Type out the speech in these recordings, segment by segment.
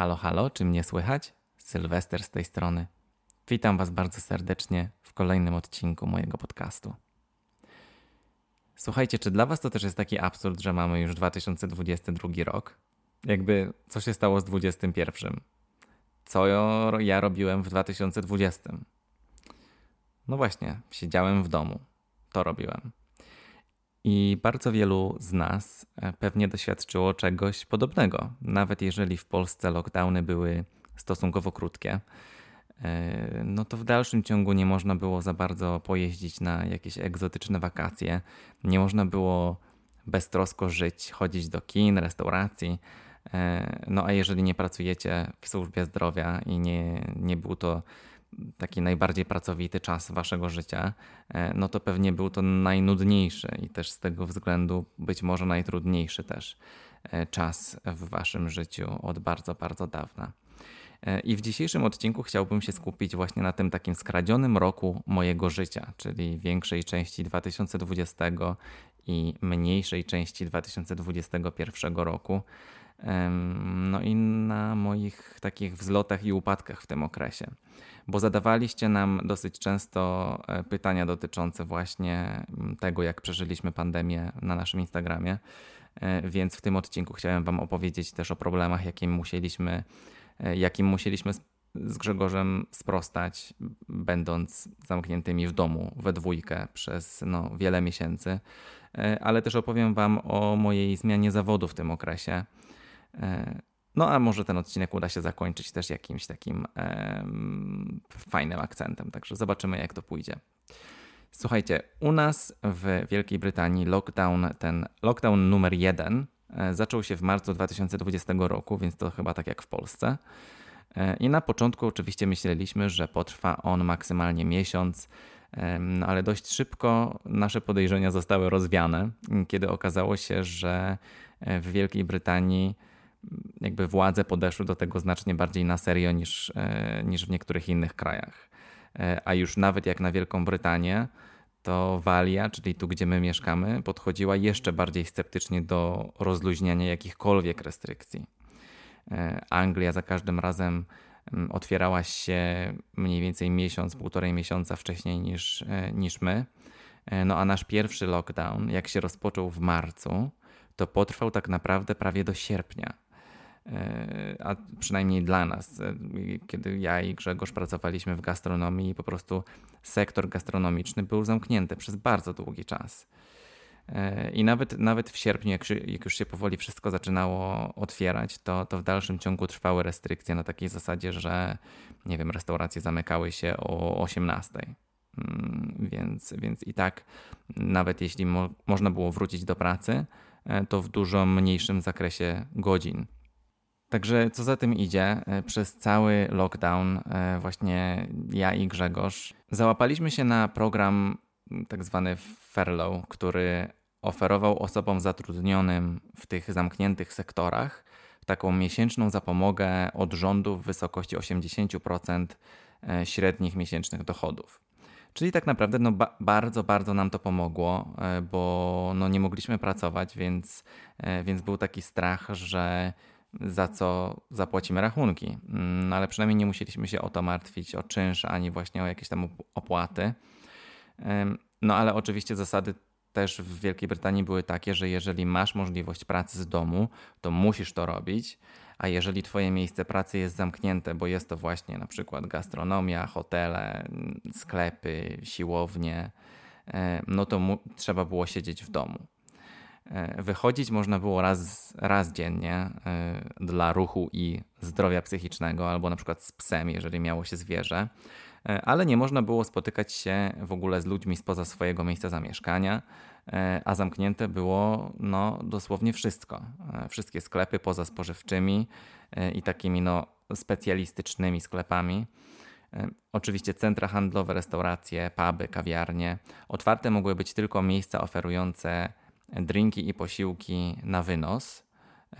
Halo, halo, czy mnie słychać? Sylwester z tej strony. Witam Was bardzo serdecznie w kolejnym odcinku mojego podcastu. Słuchajcie, czy dla Was to też jest taki absurd, że mamy już 2022 rok? Jakby co się stało z 2021? Co ja robiłem w 2020? No właśnie, siedziałem w domu. To robiłem. I bardzo wielu z nas e, pewnie doświadczyło czegoś podobnego, nawet jeżeli w Polsce lockdowny były stosunkowo krótkie. E, no to w dalszym ciągu nie można było za bardzo pojeździć na jakieś egzotyczne wakacje. Nie można było beztrosko żyć, chodzić do kin, restauracji. E, no a jeżeli nie pracujecie w służbie zdrowia i nie, nie był to taki najbardziej pracowity czas waszego życia, e, no to pewnie był to najnudniejszy i też z tego względu być może najtrudniejszy też e, czas w waszym życiu od bardzo, bardzo dawna. E, I w dzisiejszym odcinku chciałbym się skupić właśnie na tym takim skradzionym roku mojego życia, czyli większej części 2020 i mniejszej części 2021 roku. No i na moich takich wzlotach i upadkach w tym okresie bo zadawaliście nam dosyć często e, pytania dotyczące właśnie mm, tego, jak przeżyliśmy pandemię na naszym Instagramie. E, więc w tym odcinku chciałem Wam opowiedzieć też o problemach, jakim musieliśmy, e, jakim musieliśmy z Grzegorzem sprostać, będąc zamkniętymi w domu we dwójkę przez no, wiele miesięcy. Ale też opowiem Wam o mojej zmianie zawodu w tym okresie no a może ten odcinek uda się zakończyć też jakimś takim fajnym akcentem, także zobaczymy jak to pójdzie. Słuchajcie, u nas w Wielkiej Brytanii lockdown, ten lockdown numer jeden e, zaczął się w marcu 2020 roku, więc to chyba tak jak w Polsce. E, I na początku oczywiście myśleliśmy, że potrwa on maksymalnie miesiąc, no ale dość szybko nasze podejrzenia zostały rozwiane, kiedy okazało się, że e, w Wielkiej Brytanii jakby władze podeszły do tego znacznie bardziej na serio niż, e, niż w niektórych innych krajach. E, a już nawet jak na Wielką Brytanię, to Walia, czyli tu, gdzie my mieszkamy, podchodziła jeszcze bardziej sceptycznie do rozluźniania jakichkolwiek restrykcji. E, Anglia za każdym razem mm, otwierała się mniej więcej miesiąc, półtorej miesiąca wcześniej niż, niż my. No a nasz pierwszy lockdown, jak się rozpoczął w marcu, to potrwał tak naprawdę prawie do sierpnia. E, a przynajmniej dla nas, e, kiedy ja i Grzegorz pracowaliśmy w gastronomii po prostu sektor gastronomiczny był zamknięty przez bardzo długi czas. E, I nawet, nawet w sierpniu, jak, się, jak, już się powoli wszystko zaczynało otwierać, to, to w dalszym ciągu trwały restrykcje na takiej zasadzie, że nie wiem, restauracje zamykały się o 18. Mm, więc, więc i tak, nawet jeśli mo można było wrócić do pracy, to w dużo mniejszym zakresie godzin Także co za tym idzie, e, przez cały lockdown e, właśnie ja i Grzegorz załapaliśmy się na program tak zwany furlough, który oferował osobom zatrudnionym w tych zamkniętych sektorach taką miesięczną zapomogę od rządu w wysokości 80% e, średnich miesięcznych dochodów. Czyli tak naprawdę no, ba bardzo, bardzo nam to pomogło, bo no, nie mogliśmy pracować, więc, więc był taki strach, że za co zapłacimy rachunki. No ale przynajmniej nie musieliśmy się o to martwić, o czynsz, ani właśnie o jakieś tam opłaty. No ale oczywiście zasady też w Wielkiej Brytanii były takie, że jeżeli masz możliwość pracy z domu, to musisz to robić, a jeżeli twoje miejsce pracy jest zamknięte, bo jest to właśnie na przykład gastronomia, hotele, sklepy, siłownie, no to trzeba było siedzieć w domu. E, wychodzić można było raz, raz dziennie e, dla ruchu i zdrowia psychicznego, albo na przykład z psem, jeżeli miało się zwierzę, e, ale nie można było spotykać się w ogóle z ludźmi spoza swojego miejsca zamieszkania, a zamknięte było no, dosłownie wszystko. Wszystkie sklepy poza spożywczymi i takimi no, specjalistycznymi sklepami. Oczywiście centra handlowe, restauracje, puby, kawiarnie. Otwarte mogły być tylko miejsca oferujące drinki i posiłki na wynos,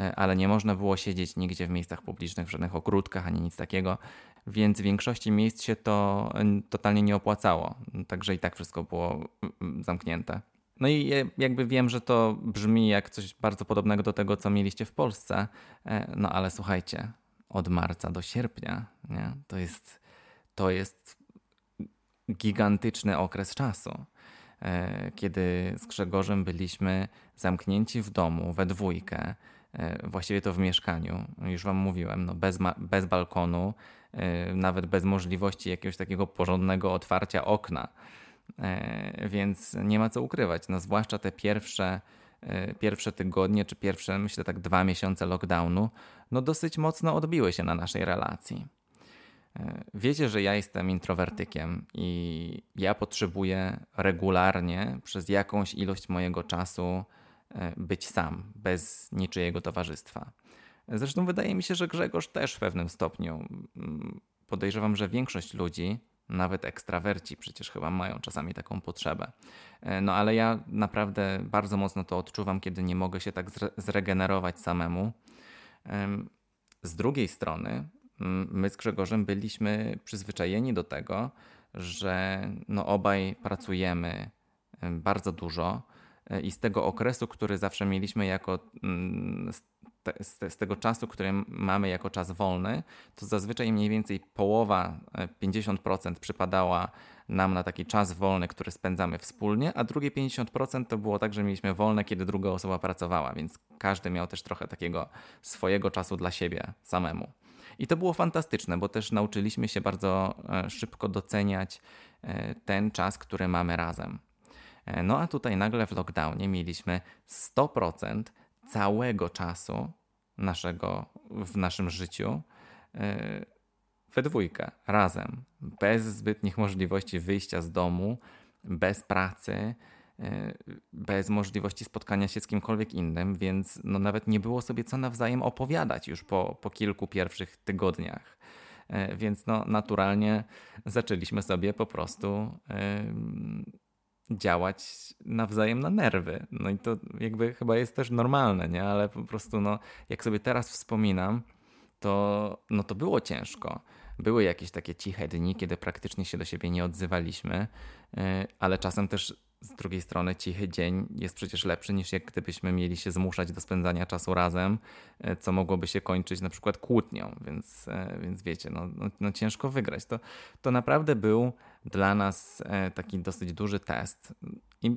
e, ale nie można było siedzieć nigdzie w miejscach publicznych, w żadnych ogródkach ani nic takiego, więc w większości miejsc się to totalnie nie opłacało. Także i tak wszystko było zamknięte. No i jakby wiem, że to brzmi jak coś bardzo podobnego do tego, co mieliście w Polsce, e, no ale słuchajcie, od marca do sierpnia. Nie? To, jest, to jest gigantyczny okres czasu. E, kiedy z Grzegorzem byliśmy zamknięci w domu we dwójkę, e, właściwie to w mieszkaniu, już Wam mówiłem, no bez, bez balkonu, e, nawet bez możliwości jakiegoś takiego porządnego otwarcia okna. Więc nie ma co ukrywać. No, zwłaszcza te pierwsze, pierwsze tygodnie, czy pierwsze, myślę, tak dwa miesiące lockdownu, no dosyć mocno odbiły się na naszej relacji. Wiecie, że ja jestem introwertykiem i ja potrzebuję regularnie przez jakąś ilość mojego czasu e, być sam, bez niczyjego towarzystwa. Zresztą wydaje mi się, że Grzegorz też w pewnym stopniu. Mm, podejrzewam, że większość ludzi, nawet ekstrawerci przecież chyba mają czasami taką potrzebę. E, no ale ja naprawdę bardzo mocno to odczuwam, kiedy nie mogę się tak zregenerować samemu. Z drugiej strony, my z Grzegorzem byliśmy przyzwyczajeni do tego, że no obaj pracujemy bardzo dużo e, i z tego okresu, który zawsze mieliśmy jako z, tego czasu, który mamy jako czas wolny, to zazwyczaj mniej więcej połowa, 50% e, przypadała nam na taki czas wolny, który spędzamy wspólnie, a drugie 50% to było tak, że mieliśmy wolne, kiedy druga osoba pracowała, więc każdy miał też trochę takiego swojego czasu dla siebie samemu. I to było fantastyczne, bo też nauczyliśmy się bardzo e, szybko doceniać e, ten czas, który mamy razem. E, no a tutaj nagle w lockdownie mieliśmy 100% całego czasu naszego, w naszym życiu we dwójkę, razem, bez zbytnich możliwości wyjścia z domu, bez pracy, bez możliwości spotkania się z kimkolwiek innym, więc no nawet nie było sobie co nawzajem opowiadać już po, po kilku pierwszych tygodniach. E, więc no naturalnie zaczęliśmy sobie po prostu działać nawzajem na nerwy. No i to jakby chyba jest też normalne, nie? Ale po prostu no, jak sobie teraz wspominam, to, no to było ciężko. Były jakieś takie ciche dni, kiedy praktycznie się do siebie nie odzywaliśmy, e, ale czasem też z drugiej strony cichy dzień jest przecież lepszy niż jak gdybyśmy mieli się zmuszać do spędzania czasu razem, e, co mogłoby się kończyć na przykład kłótnią, więc, e, więc wiecie, no, no, no ciężko wygrać. To, to naprawdę był dla nas e, taki dosyć duży test i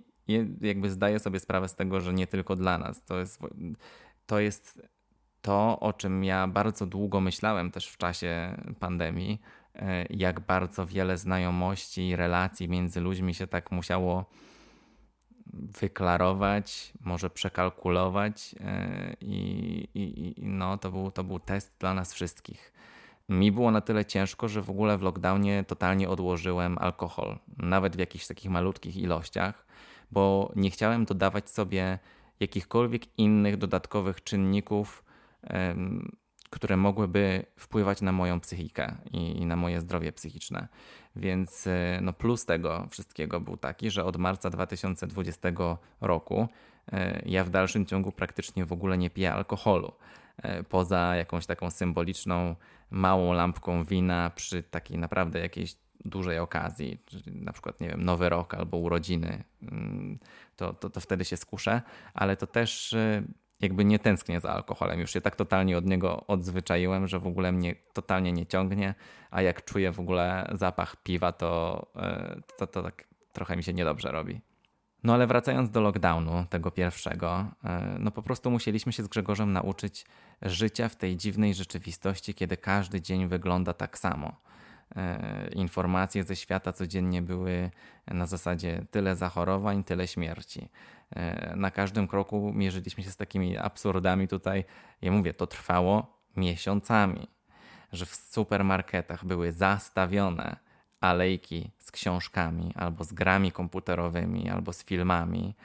jakby zdaję sobie sprawę z tego, że nie tylko dla nas. To jest, to jest to, o czym ja bardzo długo myślałem też w czasie pandemii, jak bardzo wiele znajomości i relacji między ludźmi się tak musiało wyklarować, może przekalkulować e, i, i, i, no, to, był, to był test dla nas wszystkich. Mi było na tyle ciężko, że w ogóle w lockdownie totalnie odłożyłem alkohol, nawet w jakichś takich malutkich ilościach, bo nie chciałem dodawać sobie jakichkolwiek innych dodatkowych czynników, które mogłyby wpływać na moją psychikę i, i na moje zdrowie psychiczne. Więc e, no plus tego wszystkiego był taki, że od marca 2020 roku e, ja w dalszym ciągu praktycznie w ogóle nie piję alkoholu. E, poza jakąś taką symboliczną małą lampką wina przy takiej naprawdę jakiejś dużej okazji, czyli na przykład, nie wiem, nowy rok albo urodziny, mm, to, to, to wtedy się skuszę, ale to też jakby nie tęsknię za alkoholem. Już się tak totalnie od niego odzwyczaiłem, że w ogóle mnie totalnie nie ciągnie, a jak czuję w ogóle zapach piwa, to, e, to, to tak trochę mi się niedobrze robi. No ale wracając do lockdownu, tego pierwszego, e, no po prostu musieliśmy się z Grzegorzem nauczyć życia w tej dziwnej rzeczywistości, kiedy każdy dzień wygląda tak samo. E, informacje ze świata codziennie były na zasadzie tyle zachorowań, tyle śmierci. E, na każdym kroku mierzyliśmy się z takimi absurdami tutaj. Ja mówię, to trwało miesiącami, że w supermarketach były zastawione alejki z książkami, albo z grami komputerowymi, albo z filmami,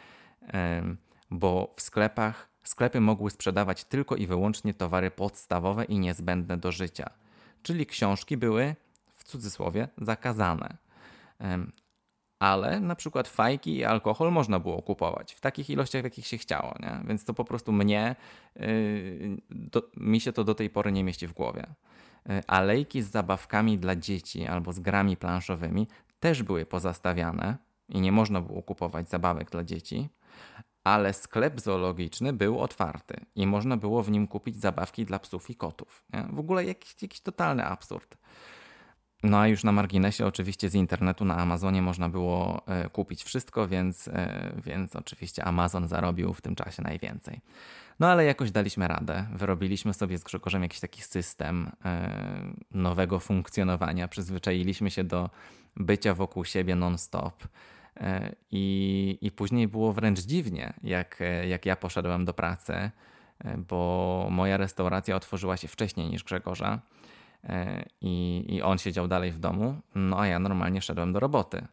bo w sklepach sklepy mogły sprzedawać tylko i wyłącznie towary podstawowe i niezbędne do życia. Czyli książki były cudzysłowie zakazane ale na przykład fajki i alkohol można było kupować w takich ilościach, w jakich się chciało, nie? więc to po prostu mnie, yy, do, mi się to do tej pory nie mieści w głowie. Yy, alejki z zabawkami dla dzieci albo z grami planszowymi też były pozastawiane i nie można było kupować zabawek dla dzieci, ale sklep zoologiczny był otwarty i można było w nim kupić zabawki dla psów i kotów. Nie? W ogóle jakiś, jakiś totalny absurd. No a już na marginesie, oczywiście z internetu na Amazonie można było e, kupić wszystko, więc, e, więc oczywiście Amazon zarobił w tym czasie najwięcej. No ale jakoś daliśmy radę. Wyrobiliśmy sobie z Grzegorzem jakiś taki system e, nowego funkcjonowania. Przyzwyczailiśmy się do bycia wokół siebie non-stop. I, I później było wręcz dziwnie, jak, jak ja poszedłem do pracy, bo moja restauracja otworzyła się wcześniej niż Grzegorza. E, i, i on siedział dalej w domu, no a ja normalnie szedłem do roboty.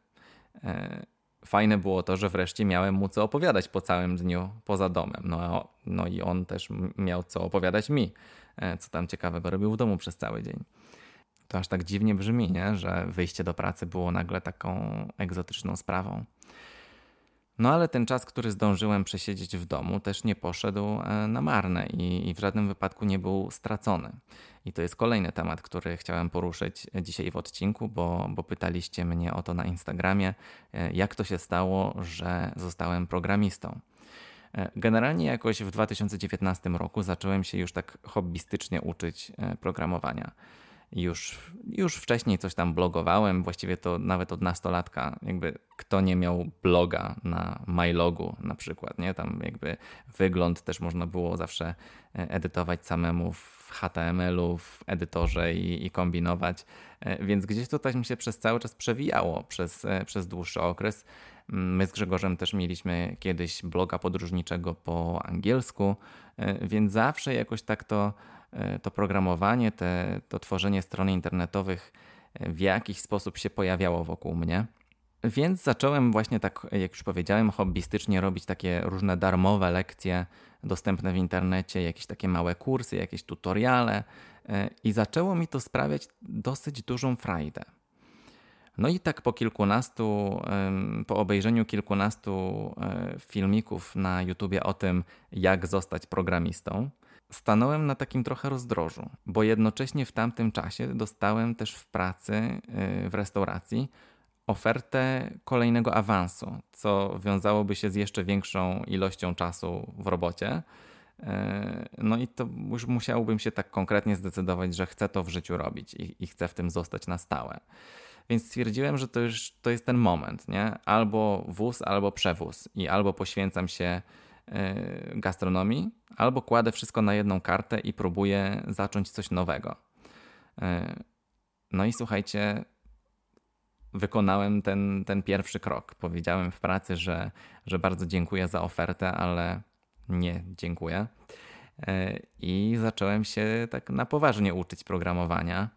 E, fajne było to, że wreszcie miałem mu co opowiadać po całym dniu poza domem. No, no i on też miał co opowiadać mi, e, co tam ciekawego robił w domu przez cały dzień. To aż tak dziwnie brzmi, nie? że wyjście do pracy było nagle taką egzotyczną sprawą. No ale ten czas, który zdążyłem przesiedzieć w domu, też nie poszedł e, na marne i, i, w żadnym wypadku nie był stracony. I to jest kolejny temat, który chciałem poruszyć dzisiaj w odcinku, bo, bo pytaliście mnie o to na Instagramie, e, jak to się stało, że zostałem programistą. E, generalnie jakoś w 2019 roku zacząłem się już tak hobbystycznie uczyć programowania. Już, już wcześniej coś tam blogowałem, właściwie to nawet od nastolatka. Jakby kto nie miał bloga na MyLogu na przykład, nie? Tam jakby wygląd też można było zawsze e, edytować samemu w HTML-u, w edytorze i, i kombinować. E, więc gdzieś to mi się przez cały czas przewijało przez, e, przez dłuższy okres. Mm, my z Grzegorzem też mieliśmy kiedyś bloga podróżniczego po angielsku, więc zawsze jakoś tak to to programowanie, te, to tworzenie stron internetowych e, w jakiś sposób się pojawiało wokół mnie. Więc zacząłem właśnie tak, jak już powiedziałem, hobbystycznie robić takie różne darmowe lekcje dostępne w internecie, jakieś takie małe kursy, jakieś tutoriale e, i zaczęło mi to sprawiać dosyć dużą frajdę. No i tak po kilkunastu, po obejrzeniu kilkunastu filmików na YouTubie o tym, jak zostać programistą, stanąłem na takim trochę rozdrożu, bo jednocześnie w tamtym czasie dostałem też w pracy y, w restauracji ofertę kolejnego awansu, co wiązałoby się z jeszcze większą ilością czasu w robocie. Y, no i to już musiałbym się tak konkretnie zdecydować, że chcę to w życiu robić i, i chcę w tym zostać na stałe. Więc stwierdziłem, że to już to jest ten moment, nie? Albo wóz, albo przewóz. I albo poświęcam się gastronomii, albo kładę wszystko na jedną kartę i próbuję zacząć coś nowego. E, no i słuchajcie, wykonałem ten, ten pierwszy krok. Powiedziałem w pracy, że, że bardzo dziękuję za ofertę, ale nie dziękuję. E, I zacząłem się tak na poważnie uczyć programowania.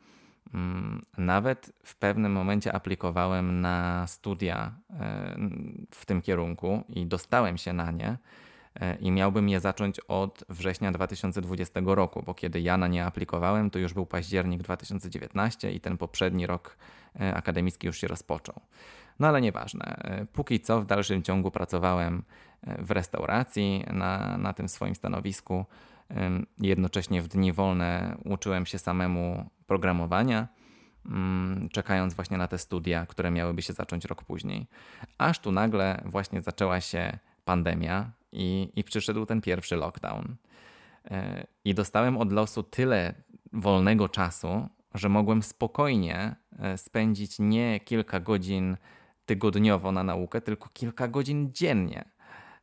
Mm, nawet w pewnym momencie aplikowałem na studia e, w tym kierunku i dostałem się na nie. E, i miałbym je zacząć od września 2020 roku, bo kiedy ja na nie aplikowałem, to już był październik 2019 i ten poprzedni rok e, akademicki już się rozpoczął. No ale nieważne. E, póki co w dalszym ciągu pracowałem w restauracji na, na tym swoim stanowisku. Jednocześnie w dni wolne uczyłem się samemu programowania, mm, czekając właśnie na te studia, które miałyby się zacząć rok później. Aż tu nagle właśnie zaczęła się pandemia, i, i przyszedł ten pierwszy lockdown. E, I dostałem od losu tyle wolnego czasu, że mogłem spokojnie e, spędzić nie kilka godzin tygodniowo na naukę, tylko kilka godzin dziennie.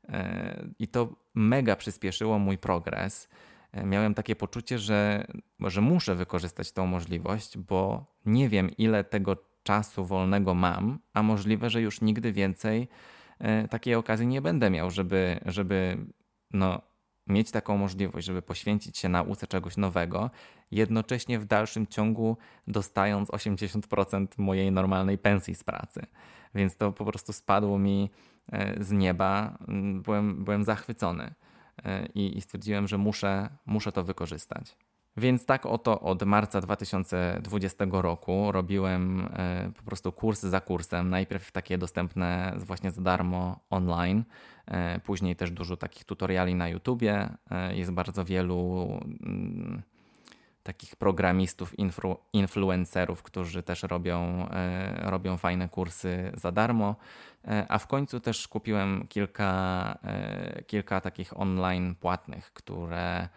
E, I to mega przyspieszyło mój progres. Miałem takie poczucie, że, że muszę wykorzystać tą możliwość, bo nie wiem, ile tego czasu wolnego mam, a możliwe, że już nigdy więcej takiej okazji nie będę miał, żeby, żeby no, mieć taką możliwość, żeby poświęcić się nauce czegoś nowego, jednocześnie w dalszym ciągu dostając 80% mojej normalnej pensji z pracy. Więc to po prostu spadło mi e, z nieba. Byłem, byłem zachwycony e, i, i stwierdziłem, że muszę, muszę to wykorzystać. Więc tak oto od marca 2020 roku robiłem e, po prostu kurs za kursem. Najpierw takie dostępne właśnie za darmo online, e, później też dużo takich tutoriali na YouTubie. E, jest bardzo wielu mm, takich programistów, influ, influencerów, którzy też robią, robią fajne kursy za darmo. A w końcu też kupiłem kilka, kilka takich online płatnych, które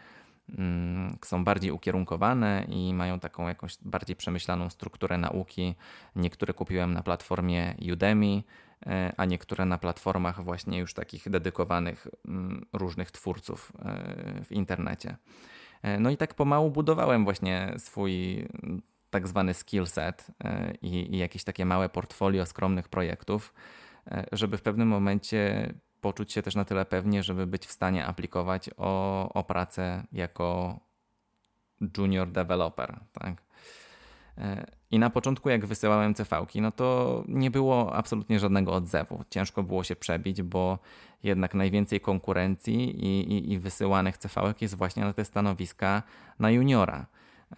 są bardziej ukierunkowane i mają taką jakąś bardziej przemyślaną strukturę nauki. Niektóre kupiłem na platformie Udemy, e, a niektóre na platformach właśnie już takich dedykowanych mm, różnych twórców e, w internecie. E, no i tak pomału budowałem właśnie swój mm, tak zwany skill set i, i jakieś takie małe portfolio skromnych projektów, żeby w pewnym momencie poczuć się też na tyle pewnie, żeby być w stanie aplikować o, o pracę jako junior developer. Tak? E, I na początku, jak wysyłałem CV-ki, no to nie było absolutnie żadnego odzewu. Ciężko było się przebić, bo jednak najwięcej konkurencji i, i, i wysyłanych CV-ek jest właśnie na te stanowiska na juniora.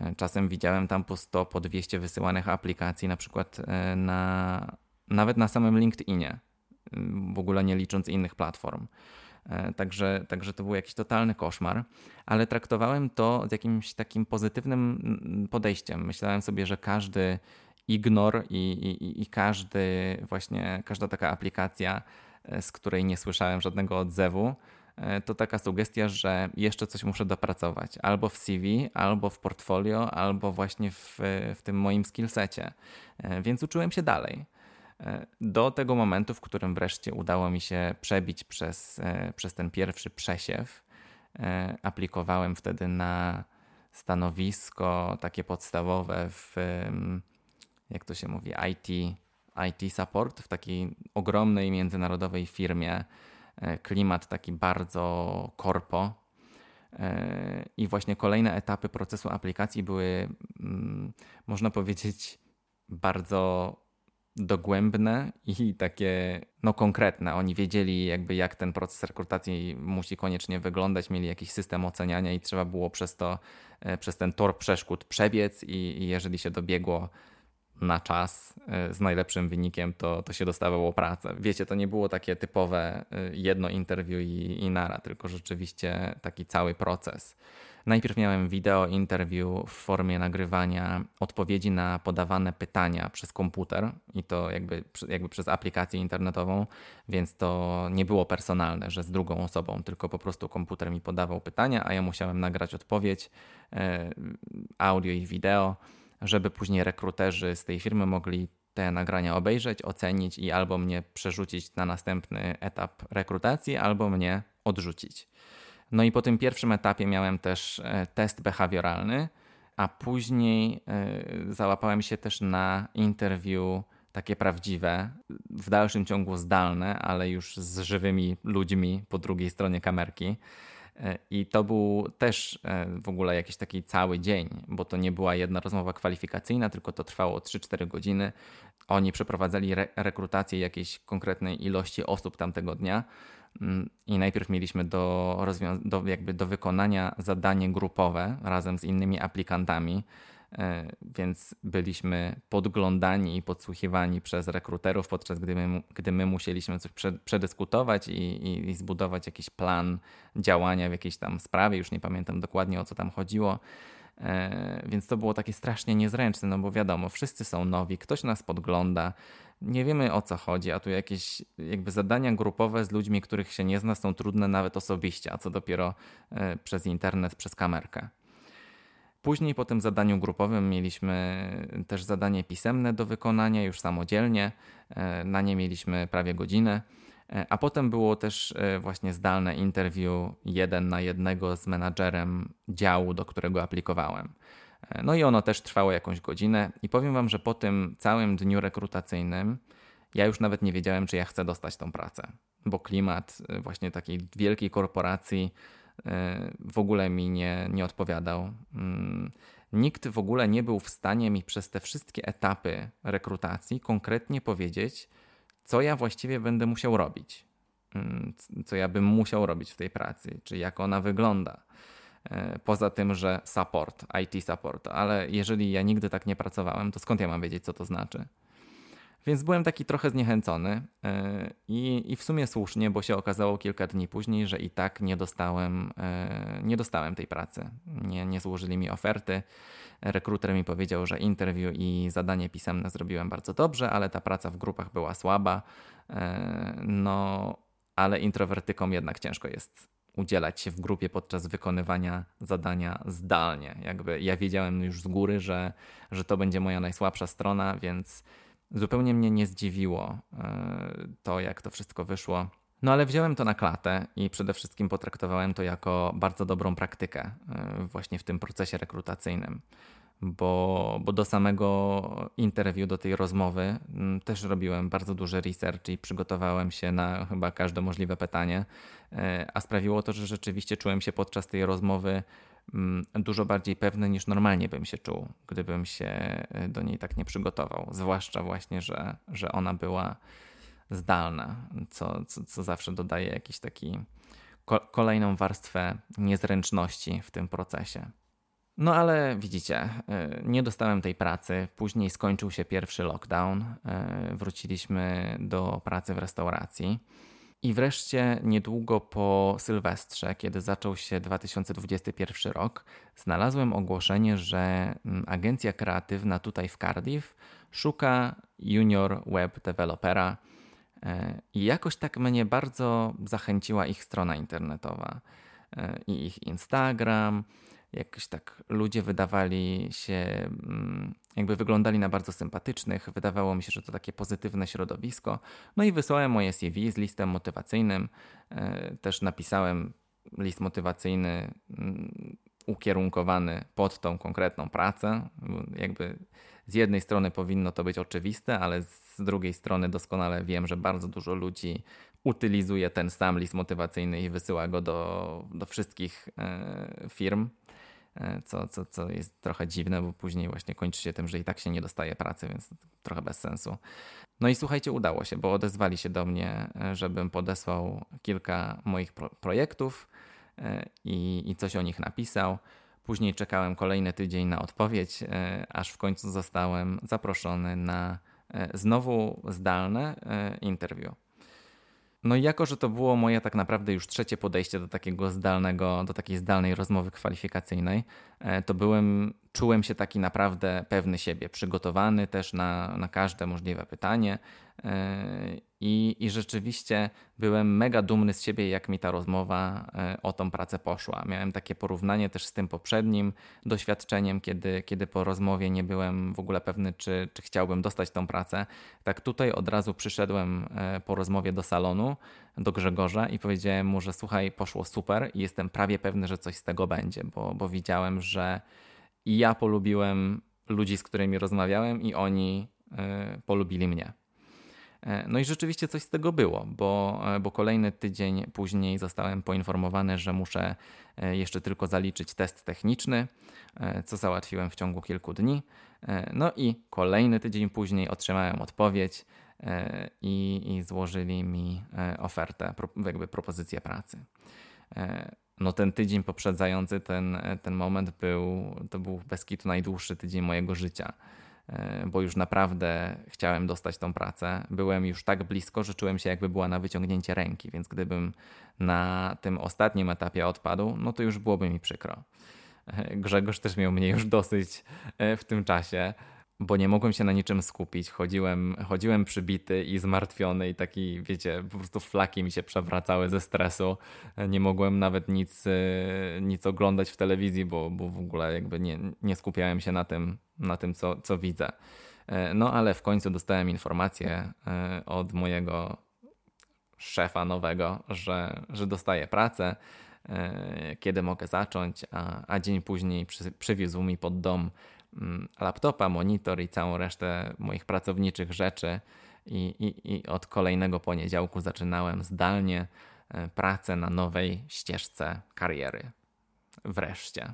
E, czasem widziałem tam po 100, po 200 wysyłanych aplikacji, na przykład e, na, nawet na samym LinkedInie w ogóle nie licząc innych platform. E, także, także to był jakiś totalny koszmar, ale traktowałem to z jakimś takim pozytywnym mm, podejściem. Myślałem sobie, że każdy ignor i, i, i każdy właśnie, każda taka aplikacja, e, z której nie słyszałem żadnego odzewu, e, to taka sugestia, że jeszcze coś muszę dopracować albo w CV, albo w portfolio, albo właśnie w, w tym moim skillsecie. Więc uczyłem się dalej do tego momentu, w którym wreszcie udało mi się przebić przez, e, przez ten pierwszy przesiew. E, aplikowałem wtedy na stanowisko takie podstawowe w, jak to się mówi, IT, IT support w takiej ogromnej międzynarodowej firmie. E, klimat taki bardzo korpo. I właśnie kolejne etapy procesu aplikacji były, mm, można powiedzieć, bardzo dogłębne i takie no, konkretne. Oni wiedzieli jakby jak ten proces rekrutacji musi koniecznie wyglądać, mieli jakiś system oceniania i trzeba było przez to, e, przez ten tor przeszkód przebiec i, i jeżeli się dobiegło na czas e, z najlepszym wynikiem, to, to się dostawało pracę. Wiecie, to nie było takie typowe e, jedno interview i, i nara, tylko rzeczywiście taki cały proces. Najpierw miałem wideo interview w formie nagrywania odpowiedzi na podawane pytania przez komputer i to jakby, jakby przez aplikację internetową, więc to nie było personalne, że z drugą osobą, tylko po prostu komputer mi podawał pytania, a ja musiałem nagrać odpowiedź, e, audio i wideo, żeby później rekruterzy z tej firmy mogli te nagrania obejrzeć, ocenić i albo mnie przerzucić na następny etap rekrutacji, albo mnie odrzucić. No i po tym pierwszym etapie miałem też e, test behawioralny, a później e, załapałem się też na interview takie prawdziwe, w dalszym ciągu zdalne, ale już z żywymi ludźmi po drugiej stronie kamerki. E, I to był też w ogóle jakiś taki cały dzień, bo to nie była jedna rozmowa kwalifikacyjna, tylko to trwało 3-4 godziny. Oni przeprowadzali re rekrutację jakiejś konkretnej ilości osób tamtego dnia i najpierw mieliśmy do, do, jakby do wykonania zadanie grupowe razem z innymi aplikantami, e, więc byliśmy podglądani i podsłuchiwani przez rekruterów, podczas gdy my, gdy my musieliśmy coś przedyskutować i, i, i zbudować jakiś plan działania w jakiejś tam sprawie. Już nie pamiętam dokładnie o co tam chodziło. E, więc to było takie strasznie niezręczne, no bo wiadomo, wszyscy są nowi, ktoś nas podgląda, nie wiemy o co chodzi, a tu jakieś jakby zadania grupowe z ludźmi, których się nie zna, są trudne nawet osobiście, a co dopiero e, przez internet, przez kamerkę. Później po tym zadaniu grupowym mieliśmy też zadanie pisemne do wykonania już samodzielnie. E, na nie mieliśmy prawie godzinę. E, a potem było też właśnie zdalne interview jeden na jednego z menadżerem działu, do którego aplikowałem. No i ono też trwało jakąś godzinę i powiem Wam, że po tym całym dniu rekrutacyjnym ja już nawet nie wiedziałem, czy ja chcę dostać tą pracę, bo klimat właśnie takiej wielkiej korporacji w ogóle mi nie, nie odpowiadał. Mm, nikt w ogóle nie był w stanie mi przez te wszystkie etapy rekrutacji konkretnie powiedzieć, co ja właściwie będę musiał robić, mm, co ja bym musiał robić w tej pracy, czy jak ona wygląda. E, poza tym, że support, IT support, ale jeżeli ja nigdy tak nie pracowałem, to skąd ja mam wiedzieć, co to znaczy? Więc byłem taki trochę zniechęcony e, i, i w sumie słusznie, bo się okazało kilka dni później, że i tak nie dostałem, e, nie dostałem tej pracy. Nie, nie złożyli mi oferty. Rekruter mi powiedział, że interview i zadanie pisemne zrobiłem bardzo dobrze, ale ta praca w grupach była słaba. E, no, ale introwertykom jednak ciężko jest udzielać się w grupie podczas wykonywania zadania zdalnie. Jakby ja wiedziałem już z góry, że, że to będzie moja najsłabsza strona, więc zupełnie mnie nie zdziwiło e, to, jak to wszystko wyszło. No ale wziąłem to na klatę i przede wszystkim potraktowałem to jako bardzo dobrą praktykę e, właśnie w tym procesie rekrutacyjnym bo, bo do samego interwiu, do tej rozmowy też robiłem bardzo duży research i przygotowałem się na chyba każde możliwe pytanie, e, a sprawiło to, że rzeczywiście czułem się podczas tej rozmowy dużo bardziej pewny niż normalnie bym się czuł, gdybym się e, do niej tak nie przygotował. Zwłaszcza właśnie, że, że ona była zdalna, co, co, co zawsze dodaje jakiś taki kolejną warstwę niezręczności w tym procesie. No ale widzicie, e, nie dostałem tej pracy. Później skończył się pierwszy lockdown. E, wróciliśmy do pracy w restauracji. I wreszcie niedługo po Sylwestrze, kiedy zaczął się 2021 rok, znalazłem ogłoszenie, że mm, agencja kreatywna tutaj w Cardiff szuka junior web developera. E, I jakoś tak mnie bardzo zachęciła ich strona internetowa i ich Instagram jakoś tak ludzie wydawali się, mm, jakby wyglądali na bardzo sympatycznych. Wydawało mi się, że to takie pozytywne środowisko. No i wysłałem moje CV z listem motywacyjnym. E, też napisałem list motywacyjny mm, ukierunkowany pod tą konkretną pracę. Jakby z jednej strony powinno to być oczywiste, ale z drugiej strony doskonale wiem, że bardzo dużo ludzi utylizuje ten sam list motywacyjny i wysyła go do, do wszystkich e, firm co, co, co jest trochę dziwne, bo później właśnie kończy się tym, że i tak się nie dostaje pracy, więc trochę bez sensu. No i słuchajcie, udało się, bo odezwali się do mnie, e, żebym podesłał kilka moich pro projektów e, i, i coś o nich napisał. Później czekałem kolejny tydzień na odpowiedź, aż w końcu zostałem zaproszony na znowu zdalne interview. No i jako, że to było moje tak naprawdę już trzecie podejście do takiego zdalnego, do takiej zdalnej rozmowy kwalifikacyjnej, e, to byłem, czułem się taki naprawdę pewny siebie, przygotowany też na, na każde możliwe pytanie e, i, I rzeczywiście byłem mega dumny z siebie, jak mi ta rozmowa e, o tą pracę poszła. Miałem takie porównanie też z tym poprzednim doświadczeniem, kiedy, kiedy po rozmowie nie byłem w ogóle pewny, czy, czy chciałbym dostać tą pracę. Tak tutaj od razu przyszedłem e, po rozmowie do salonu, do Grzegorza i powiedziałem mu, że słuchaj, poszło super i jestem prawie pewny, że coś z tego będzie, bo, bo widziałem, że i ja polubiłem ludzi, z którymi rozmawiałem, i oni e, polubili mnie. E, no i rzeczywiście coś z tego było, bo, e, bo kolejny tydzień później zostałem poinformowany, że muszę e, jeszcze tylko zaliczyć test techniczny, co załatwiłem w ciągu kilku dni. No i kolejny tydzień później otrzymałem odpowiedź i, i złożyli mi ofertę, jakby propozycję pracy. No ten tydzień poprzedzający ten, ten moment był, to był bez kitu najdłuższy tydzień mojego życia. E, bo już naprawdę chciałem dostać tą pracę. Byłem już tak blisko, że czułem się jakby była na wyciągnięcie ręki, więc gdybym na tym ostatnim etapie odpadł, no to już byłoby mi przykro. E, Grzegorz też miał mnie już dosyć e, w tym czasie bo nie mogłem się na niczym skupić. Chodziłem, chodziłem przybity i zmartwiony i taki, wiecie, po prostu flaki mi się przewracały ze stresu. Nie mogłem nawet nic, e, nic oglądać w telewizji, bo, bo w ogóle jakby nie, nie skupiałem się na tym, na tym co, co widzę. E, no ale w końcu dostałem informację e, od mojego szefa nowego, że, że dostaję pracę, kiedy mogę zacząć, a, a dzień później przy, przywiózł mi pod dom laptopa, monitor i całą resztę moich pracowniczych rzeczy. I, i, I od kolejnego poniedziałku zaczynałem zdalnie e, pracę na nowej ścieżce kariery. Wreszcie.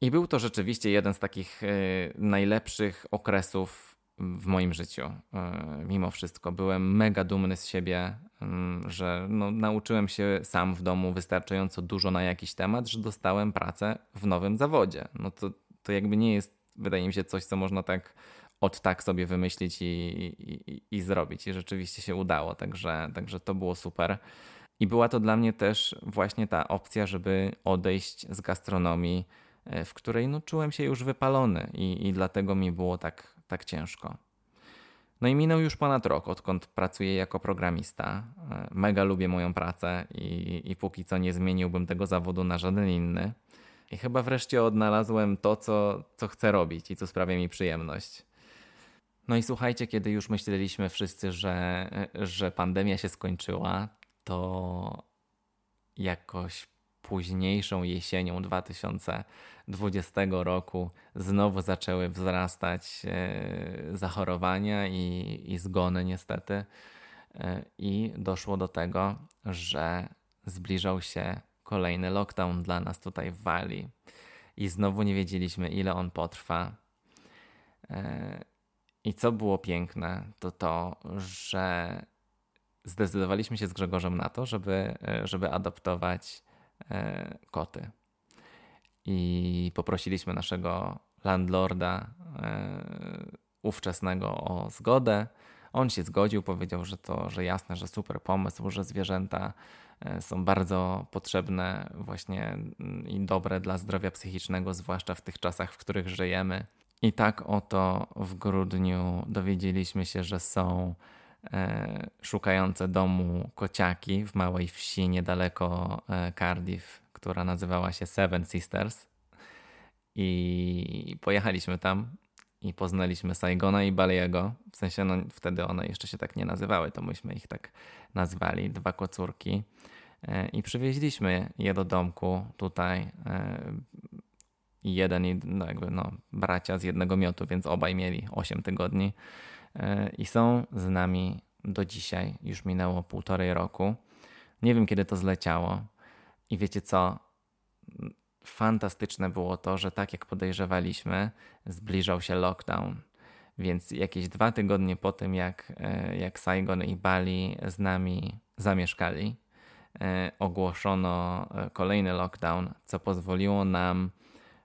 I był to rzeczywiście jeden z takich e, najlepszych okresów w moim życiu. E, mimo wszystko byłem mega dumny z siebie, mm, że no, nauczyłem się sam w domu wystarczająco dużo na jakiś temat, że dostałem pracę w nowym zawodzie. No to, to jakby nie jest wydaje mi się, coś, co można tak od tak sobie wymyślić i, i, i, zrobić. I rzeczywiście się udało, także, także to było super. I była to dla mnie też właśnie ta opcja, żeby odejść z gastronomii, e, w której no, czułem się już wypalony i, i dlatego mi było tak, tak ciężko. No i minął już ponad rok, odkąd pracuję jako programista. E, mega lubię moją pracę i, i póki co nie zmieniłbym tego zawodu na żaden inny. I chyba wreszcie odnalazłem to, co, co chcę robić i co sprawia mi przyjemność. No i słuchajcie, kiedy już myśleliśmy wszyscy, że, że pandemia się skończyła, to jakoś późniejszą jesienią 2020 roku znowu zaczęły wzrastać e, zachorowania i, i zgony, niestety. E, I doszło do tego, że zbliżał się kolejny lockdown dla nas tutaj w Walii. I znowu nie wiedzieliśmy, ile on potrwa. E, I co było piękne, to to, że zdecydowaliśmy się z Grzegorzem na to, żeby, żeby adoptować E, koty. I poprosiliśmy naszego landlorda e, ówczesnego o zgodę. On się zgodził, powiedział, że to, że jasne, że super pomysł, że zwierzęta e, są bardzo potrzebne właśnie mm, i dobre dla zdrowia psychicznego, zwłaszcza w tych czasach, w których żyjemy. I tak oto w grudniu dowiedzieliśmy się, że są E, szukające domu kociaki w małej wsi niedaleko e, Cardiff, która nazywała się Seven Sisters. I pojechaliśmy tam i poznaliśmy Saigona i Baliego. W sensie no, wtedy one jeszcze się tak nie nazywały, to myśmy ich tak nazwali, dwa kocurki. E, I przywieźliśmy je do domku tutaj. Jeden, no jakby no, bracia z jednego miotu, więc obaj mieli 8 tygodni i są z nami do dzisiaj. Już minęło półtorej roku. Nie wiem, kiedy to zleciało. I wiecie co? Fantastyczne było to, że tak jak podejrzewaliśmy, zbliżał się lockdown. Więc jakieś dwa tygodnie po tym, jak, e, jak Saigon i Bali z nami zamieszkali, e, ogłoszono e, kolejny lockdown, co pozwoliło nam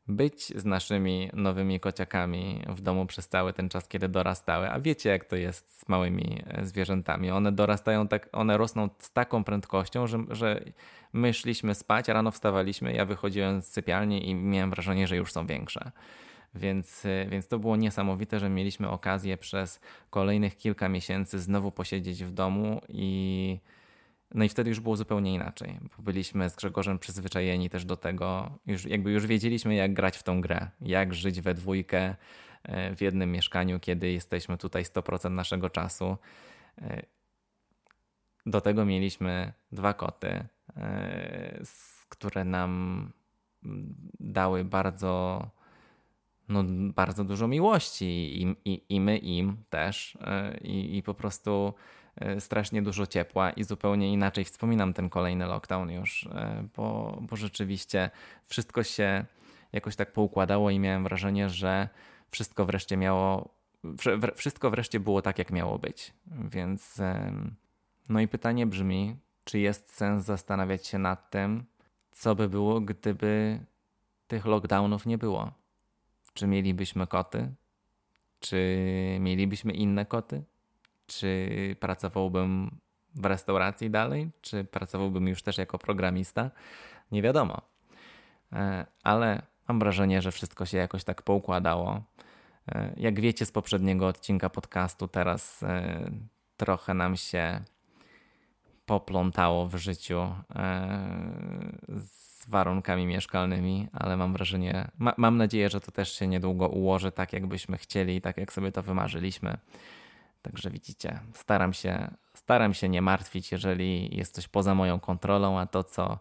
być z naszymi nowymi kociakami w domu przez cały ten czas, kiedy dorastały. A wiecie, jak to jest z małymi e, zwierzętami. One dorastają tak, one rosną z taką prędkością, że, że my szliśmy spać, rano wstawaliśmy, ja wychodziłem z sypialni i miałem wrażenie, że już są większe. Więc, e, więc to było niesamowite, że mieliśmy okazję przez kolejnych kilka miesięcy znowu posiedzieć w domu i no i wtedy już było zupełnie inaczej, bo byliśmy z Grzegorzem przyzwyczajeni też do tego, już, jakby już wiedzieliśmy jak grać w tą grę, jak żyć we dwójkę e, w jednym mieszkaniu, kiedy jesteśmy tutaj 100% naszego czasu. E, do tego mieliśmy dwa koty, e, które nam dały bardzo, no, bardzo dużo miłości i, i, i my im też. I, i po prostu strasznie dużo ciepła i zupełnie inaczej wspominam ten kolejny lockdown już, e, bo, bo rzeczywiście wszystko się jakoś tak poukładało i miałem wrażenie, że wszystko wreszcie miało, wszystko wreszcie było tak, jak miało być. Więc no i pytanie brzmi, czy jest sens zastanawiać się nad tym, co by było, gdyby tych lockdownów nie było? Czy mielibyśmy koty? Czy mielibyśmy inne koty? Czy pracowałbym w restauracji dalej, czy pracowałbym już też jako programista, nie wiadomo. E, ale mam wrażenie, że wszystko się jakoś tak poukładało. E, jak wiecie z poprzedniego odcinka podcastu, teraz e, trochę nam się poplątało w życiu z warunkami mieszkalnymi, ale mam wrażenie, ma, mam nadzieję, że to też się niedługo ułoży tak, jakbyśmy chcieli tak, jak sobie to wymarzyliśmy. Także widzicie, staram się, staram się nie martwić, jeżeli jest coś poza moją kontrolą, a to, co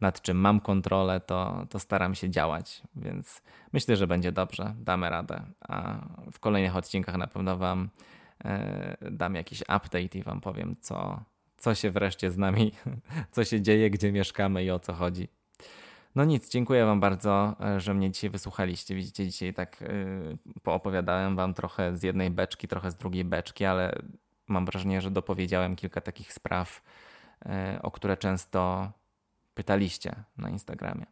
nad czym mam kontrolę, to, to staram się działać. Więc myślę, że będzie dobrze, damy radę. A w kolejnych odcinkach na pewno Wam e, dam jakiś update i Wam powiem, co, co się wreszcie z nami, co się dzieje, gdzie mieszkamy i o co chodzi. No nic, dziękuję Wam bardzo, e, że mnie dzisiaj wysłuchaliście. Widzicie, dzisiaj tak yy, poopowiadałem Wam trochę z jednej beczki, trochę z drugiej beczki, ale mam wrażenie, że dopowiedziałem kilka takich spraw, yy, o które często pytaliście na Instagramie.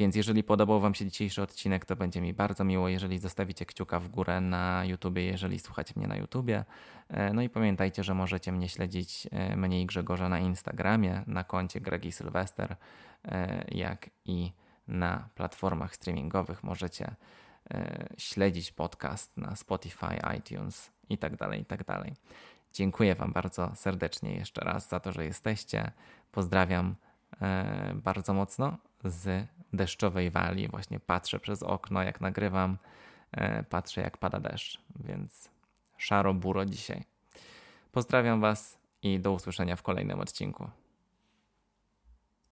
Więc jeżeli podobał Wam się dzisiejszy odcinek, to będzie mi bardzo miło, jeżeli zostawicie kciuka w górę na YouTubie, jeżeli słuchacie mnie na YouTubie. E, no i pamiętajcie, że możecie mnie śledzić, e, mnie i Grzegorza na Instagramie, na koncie Gregi Sylwester, e, jak i na platformach streamingowych możecie śledzić podcast na Spotify, iTunes itd., tak itd. Tak Dziękuję Wam bardzo serdecznie jeszcze raz za to, że jesteście. Pozdrawiam bardzo mocno z deszczowej wali. Właśnie patrzę przez okno, jak nagrywam, e, patrzę, jak pada deszcz, więc szaro buro dzisiaj. Pozdrawiam Was i do usłyszenia w kolejnym odcinku.